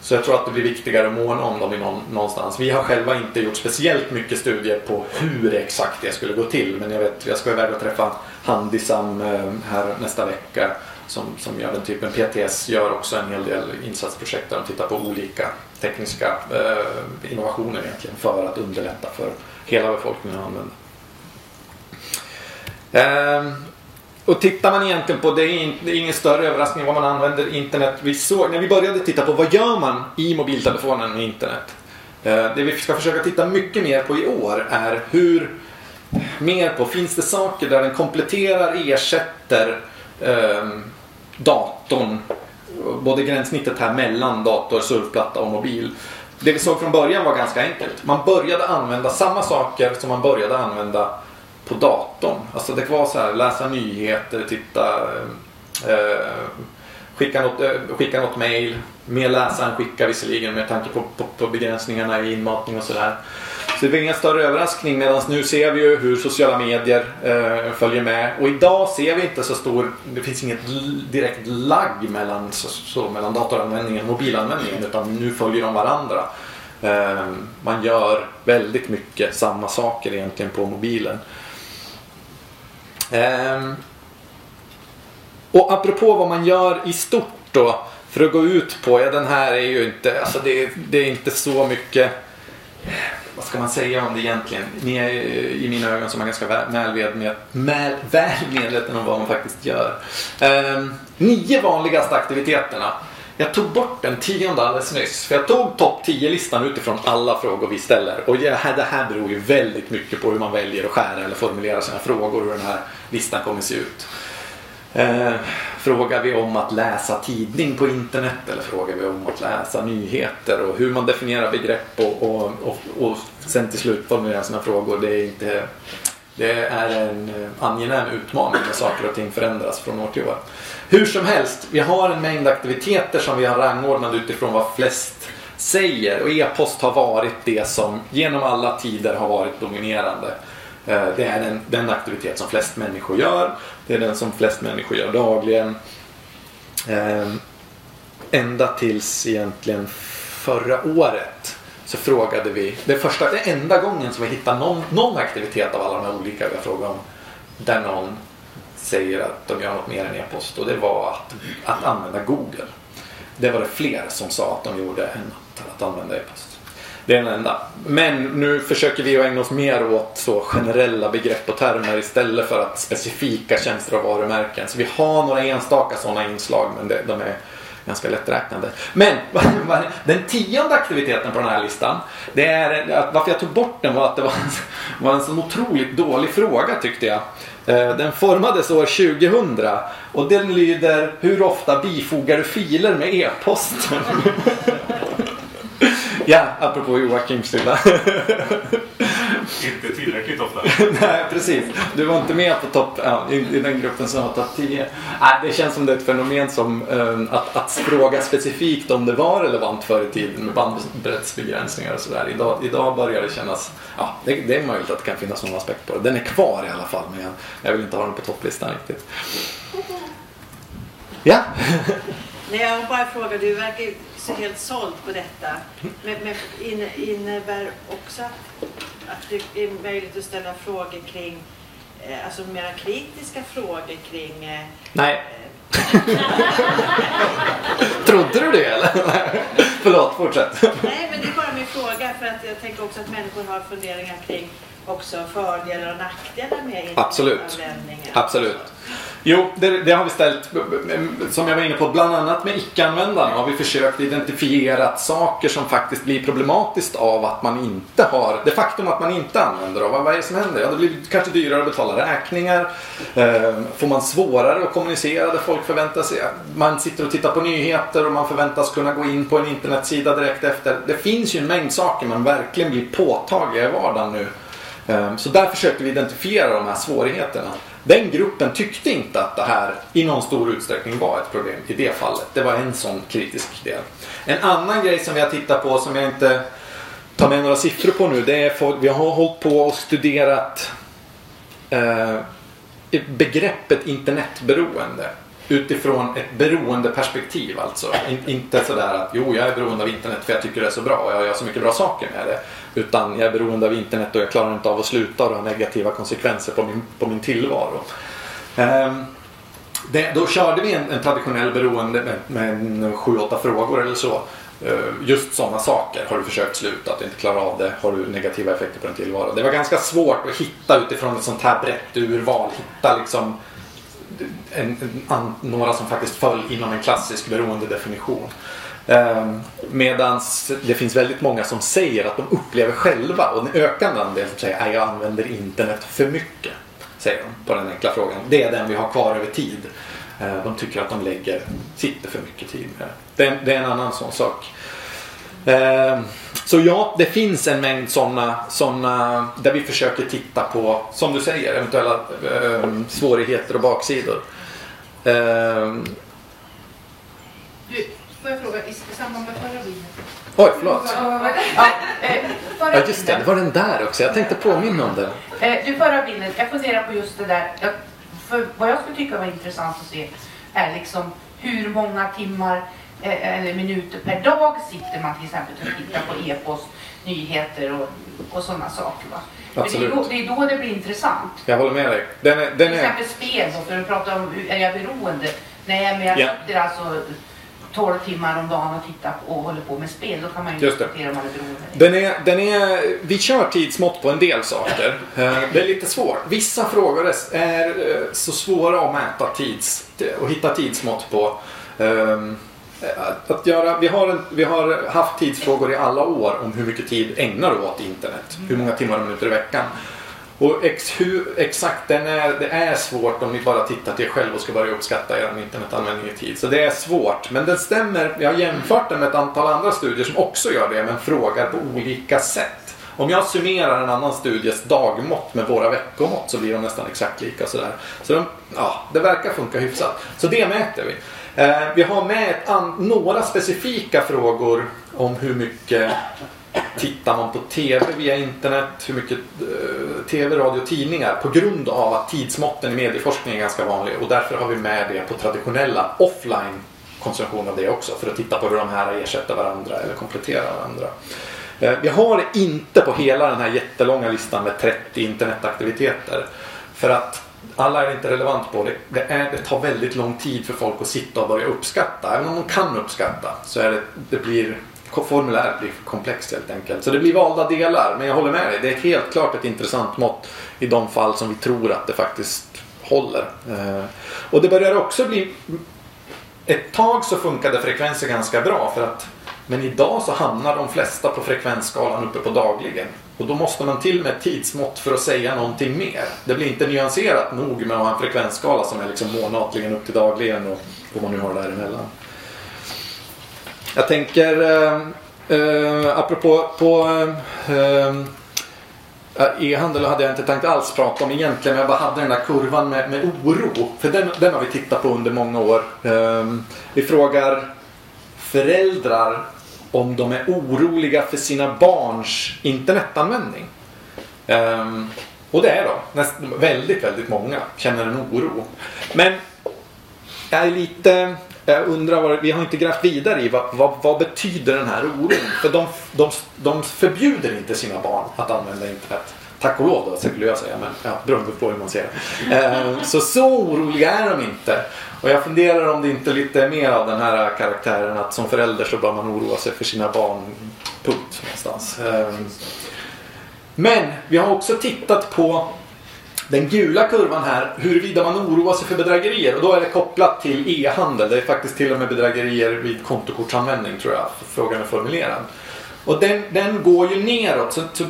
Så jag tror att det blir viktigare att måna om dem i någon, någonstans. Vi har själva inte gjort speciellt mycket studier på hur exakt det skulle gå till. Men jag vet, jag ska iväg och träffa Handisam eh, här nästa vecka som, som gör den typen. PTS gör också en hel del insatsprojekt där de tittar på olika tekniska eh, innovationer egentligen för att underlätta för hela befolkningen att använda. Eh, och tittar man egentligen på, det är, in, det är ingen större överraskning vad man använder internet. Vi såg, när vi började titta på vad gör man i mobiltelefonen med internet. Eh, det vi ska försöka titta mycket mer på i år är hur, mer på, finns det saker där den kompletterar, ersätter eh, datorn. Både gränssnittet här mellan dator, surfplatta och mobil. Det vi såg från början var ganska enkelt. Man började använda samma saker som man började använda på datorn. Alltså det var så här, läsa nyheter, titta, eh, eh skicka, något, eh, skicka något mail. Mer läsa än skicka visserligen med tanke på, på, på begränsningarna i inmatning och sådär. Så det var ingen större överraskning medan nu ser vi ju hur sociala medier eh, följer med. Och idag ser vi inte så stor, det finns inget direkt lagg mellan, så, så, mellan datoranvändningen och mobilanvändningen utan nu följer de varandra. Eh, man gör väldigt mycket samma saker egentligen på mobilen. Eh, och apropå vad man gör i stort då för att gå ut på, ja den här är ju inte, alltså det, det är inte så mycket vad ska man säga om det egentligen? Ni är i mina ögon som är ganska väl, med, med, väl medveten om vad man faktiskt gör. Eh, nio vanligaste aktiviteterna. Jag tog bort den tionde alldeles nyss. För jag tog topp 10-listan utifrån alla frågor vi ställer. Och det här beror ju väldigt mycket på hur man väljer att skära eller formulera sina frågor. Hur den här listan kommer se ut. Eh, frågar vi om att läsa tidning på internet eller frågar vi om att läsa nyheter och hur man definierar begrepp och, och, och, och sen till slut formulera sina frågor. Det är, inte, det är en eh, angenäm utmaning när saker och ting förändras från år till år. Hur som helst, vi har en mängd aktiviteter som vi har rangordnat utifrån vad flest säger och e-post har varit det som genom alla tider har varit dominerande. Eh, det är den, den, aktivitet som flest människor gör. Det är den som flest människor gör dagligen. Ehm, ända tills egentligen förra året så frågade vi, det första, det enda gången som vi hittade någon, någon aktivitet av alla de här olika vi har frågat om där någon säger att de gör något mer än e-post och det var att, att använda Google. Det var det fler som sa att de gjorde än att, att använda e-post. Det är den enda. Men nu försöker vi att ägna oss mer åt så generella begrepp och termer istället för att specifika tjänster och varumärken. Så vi har några enstaka sådana inslag men det, de är ganska lätträknade. Men [LAUGHS] den tionde aktiviteten på den här listan. Det är, att varför jag tog bort den var att det var en, var en så otroligt dålig fråga tyckte jag. Eh, den formades år 2000 och den lyder Hur ofta bifogar du filer med e-posten? [LAUGHS] [LAUGHS] Ja, apropå Joakims [LAUGHS] lilla. inte tillräckligt ofta. [LAUGHS] Nej, precis. Du var inte med på topp, ja, i, i, den gruppen som har topp 10. Nej, det känns som det är ett fenomen som um, att, att fråga specifikt om det var relevant förr i tiden med bandbreddsbegränsningar och sådär. Idag, idag börjar det kännas, ja, det, det, är möjligt att det kan finnas någon aspekt på det. Den är kvar i alla fall, men jag, jag vill inte ha den på topplistan riktigt. Ja. Nej, jag har bara fråga. Du verkar så helt såld på detta. Men, men innebär också att det är möjligt att ställa frågor kring, eh, alltså mera kritiska frågor kring... Eh, Nej. Trodde du det eller? Förlåt, fortsätt. Nej, men det är bara min fråga för att jag tänker också att människor har funderingar kring också fördelar och nackdelar med Absolut. Absolut. Jo, det, det, har vi ställt, som jag var inne på, bland annat med icke-användarna har vi försökt identifiera saker som faktiskt blir problematiskt av att man inte har, det faktum att man inte använder dem. Vad är det som händer? Ja, det blir kanske dyrare att betala räkningar. Ehm, får man svårare att kommunicera där folk förväntar sig, man sitter och tittar på nyheter och man förväntas kunna gå in på en internetsida direkt efter. Det finns ju en mängd saker man verkligen blir påtagliga i vardagen nu. Ehm, så där försökte vi identifiera de här svårigheterna. Den gruppen tyckte inte att det här i någon stor utsträckning var ett problem i det fallet. Det var en sån kritisk del. En annan grej som vi har tittat på som jag inte tar med några siffror på nu. Det är folk, vi har hållit på och studerat eh, begreppet internetberoende utifrån ett beroendeperspektiv alltså. In, inte sådär att jo, jag är beroende av internet för jag tycker det är så bra och jag gör så mycket bra saker med det. Utan jag är beroende av internet och jag klarar inte av att sluta och det har negativa konsekvenser på min, på min tillvaro. Ehm, det, då körde vi en, en traditionell beroende med, med sju, åtta frågor eller så. Ehm, just sådana saker. Har du försökt sluta? Att du inte klarar av det? Har du negativa effekter på din tillvaro? Det var ganska svårt att hitta utifrån ett sånt här brett urval. Hitta liksom en, en, några som faktiskt föll inom en klassisk beroendedefinition. Ehm, Medan det finns väldigt många som säger att de upplever själva och en ökande andel som säger att jag använder internet för mycket. Säger de på den enkla frågan. Det är den vi har kvar över tid. Ehm, de tycker att de lägger, sitter för mycket tid med det. Det är en annan sån sak. Ehm, så ja, det finns en mängd sådana såna, där vi försöker titta på, som du säger, eventuella svårigheter och baksidor. Du, får jag fråga, i samband med förra bilden? oj, förlåt. Ja, eh, Ja, just det. Det var den där också. Jag tänkte påminna om den. Eh, du, förra bilden, jag funderar på just det där. För vad jag skulle tycka var intressant att se är liksom hur många timmar eh, eller minuter per dag sitter man till exempel och tittar på e-post, nyheter och, och sådana saker. Va? För Det, är Absolut. då, det är då det blir intressant. Jag håller med dig. Den är, den Till är, exempel spel då, för att prata om är jag beroende? Nej, men jag Ja. sitter alltså 12 timmar om dagen och tittar på, och håller på med spel. Då kan man ju Just det. diskutera om man är beroende. Den är, den är, vi kör tidsmått på en del saker. Eh, Det är lite svårt. Vissa frågor är, eh, så svåra att mäta tids och hitta tidsmått på. Ehm, Att, att göra, vi, har en, vi har haft tidsfrågor i alla år om hur mycket tid ägnar du åt internet. Hur många timmar och minuter i veckan. Och ex, hur, exakt, den är, det är svårt om ni bara tittar till er själv och ska börja uppskatta er internetanvändning i tid. Så det är svårt. Men den stämmer. Jag har jämfört den med ett antal andra studier som också gör det men frågar på olika sätt. Om jag summerar en annan studies dagmått med våra veckomått så blir de nästan exakt lika. Sådär. Så de, ja, det verkar funka hyfsat. Så det mäter vi. Eh, vi har med ett an, några specifika frågor om hur mycket tittar man på TV via internet, hur mycket eh, TV, radio, och tidningar på grund av att tidsmåtten i medieforskning är ganska vanlig och därför har vi med det på traditionella offline konsumtion av det också för att titta på hur de här ersätter varandra eller kompletterar varandra. Eh, Vi har det inte på hela den här jättelånga listan med 30 internetaktiviteter. För att alla är inte relevant på det. Det, är, det tar väldigt lång tid för folk att sitta och börja uppskatta. Även om de kan uppskatta så är det, det blir formuläret blir för komplext helt enkelt. Så det blir valda delar. Men jag håller med dig. Det är helt klart ett intressant mått i de fall som vi tror att det faktiskt håller. Eh, och det börjar också bli ett tag så funkade frekvenser ganska bra för att men idag så hamnar de flesta på frekvensskalan uppe på dagligen. Och då måste man till med ett tidsmått för att säga någonting mer. Det blir inte nyanserat nog med att ha en frekvensskala som är liksom månatligen upp till dagligen och vad man nu har däremellan. Jag tänker eh, eh apropå på eh, eh, eh, E-handel hade jag inte tänkt alls prata om egentligen men jag bara hade den där kurvan med, med oro. För den, den har vi tittat på under många år. Eh, vi frågar föräldrar om de är oroliga för sina barns internetanvändning. Ehm, och det är de. Näst, väldigt, väldigt många känner en oro. Men jag är lite... Jag undrar, vad, vi har inte grävt vidare i vad, vad, vad betyder den här oron? För de, de, de förbjuder inte sina barn att använda internet. Tack och lov då, skulle jag säga. Men ja, beroende på hur man ser det. Eh, så så oroliga är de inte. Och jag funderar om det inte är lite mer av den här karaktären att som förälder så bör man oroa sig för sina barn. Punkt någonstans. Eh, men vi har också tittat på den gula kurvan här, huruvida man oroar sig för bedrägerier. Och då är det kopplat till e-handel. Det är faktiskt till och med bedrägerier vid kontokortsanvändning tror jag. Frågan är formulerad. Och den, den går ju neråt. Så, så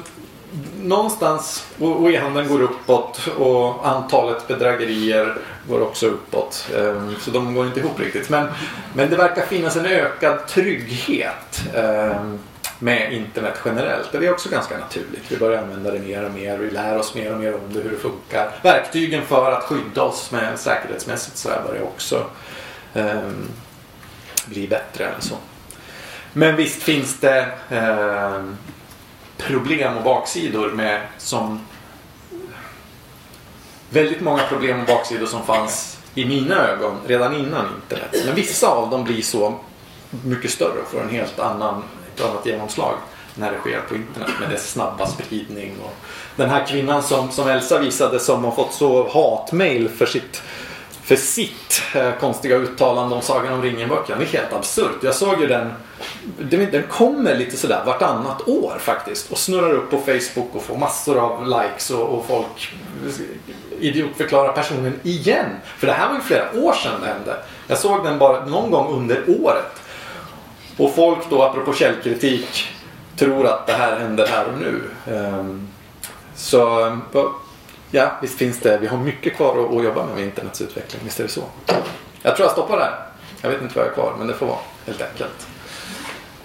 någonstans, och, och e-handeln går uppåt och antalet bedrägerier går också uppåt. Ehm, så de går inte ihop riktigt. Men, men det verkar finnas en ökad trygghet. Ehm, med internet generellt. Det är också ganska naturligt. Vi börjar använda det mer och mer. Vi lär oss mer och mer om det, hur det funkar. Verktygen för att skydda oss med säkerhetsmässigt så här börjar också eh, bli bättre. Eller så. Men visst finns det eh, problem och baksidor med som väldigt många problem och baksidor som fanns i mina ögon redan innan internet. Men vissa av dem blir så mycket större och får en helt annan, ett annat genomslag när det sker på internet med dess snabba spridning. Och den här kvinnan som, som Elsa visade som har fått så hatmail för sitt för sitt eh, konstiga uttalande om Sagan om ringen-böckerna. Det är helt absurt. Jag såg ju den, den, den kommer lite sådär vartannat år faktiskt och snurrar upp på Facebook och får massor av likes och, och folk idiotförklarar personen igen. För det här var ju flera år sedan det hände. Jag såg den bara någon gång under året. Och folk då, apropå källkritik, tror att det här händer här och nu. Ehm, så ja, visst finns det. Vi har mycket kvar att, jobba med med internets utveckling. Visst är det så. Jag tror jag stoppar där. Jag vet inte vad jag är kvar, men det får vara helt enkelt.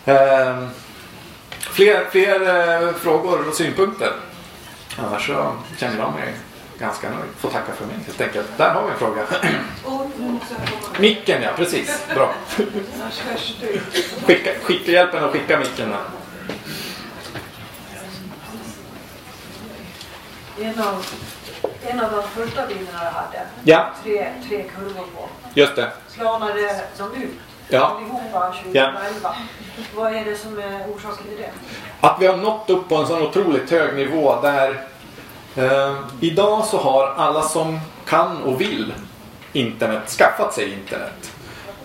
Ehm, fler fler eh, frågor och synpunkter? Annars så känner jag mig ganska nöjd. Får tacka för mig helt enkelt. Där har vi en fråga. Micken ja, precis. Bra. Skicka, skicka hjälpen och skicka micken. Där. En av, en av de första bilderna jag hade. Ja. Tre, tre kurvor på. Just det. Planade som ut. Ja. Allihopa 2011. Vad är det som är orsaken till det? Att vi har nått upp på en sån otroligt hög nivå där eh, idag så har alla som kan och vill internet skaffat sig internet.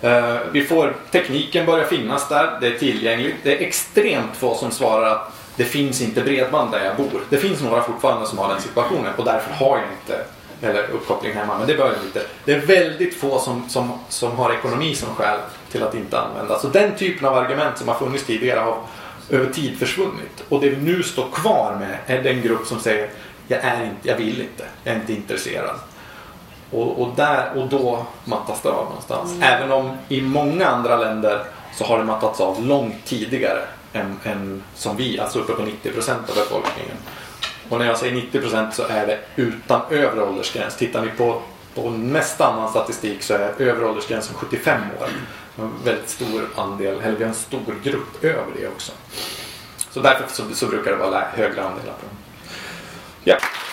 Eh, vi får, tekniken börjar finnas där, det är tillgängligt. Det är extremt få som svarar att det finns inte bredband där jag bor. Det finns några fortfarande som har den situationen och därför har jag inte eller uppkoppling hemma, men det behöver inte. Det är väldigt få som, som, som har ekonomi som skäl till att inte använda. Så den typen av argument som har funnits tidigare har över tid försvunnit. Och det vi nu står kvar med är den grupp som säger jag, är inte, jag vill inte, jag är inte intresserad. Och, och, där, och då mattas det av någonstans. Mm. Även om i många andra länder så har det mattats av långt tidigare än, än som vi, alltså uppe på 90 procent av befolkningen. Och när jag säger 90 procent så är det utan övre åldersgräns. Tittar vi på, på nästa annan statistik så är övre åldersgränsen 75 år. En väldigt stor andel, eller vi har en stor grupp över det också. Så därför så, så brukar det vara högre andelar på dem. Yeah.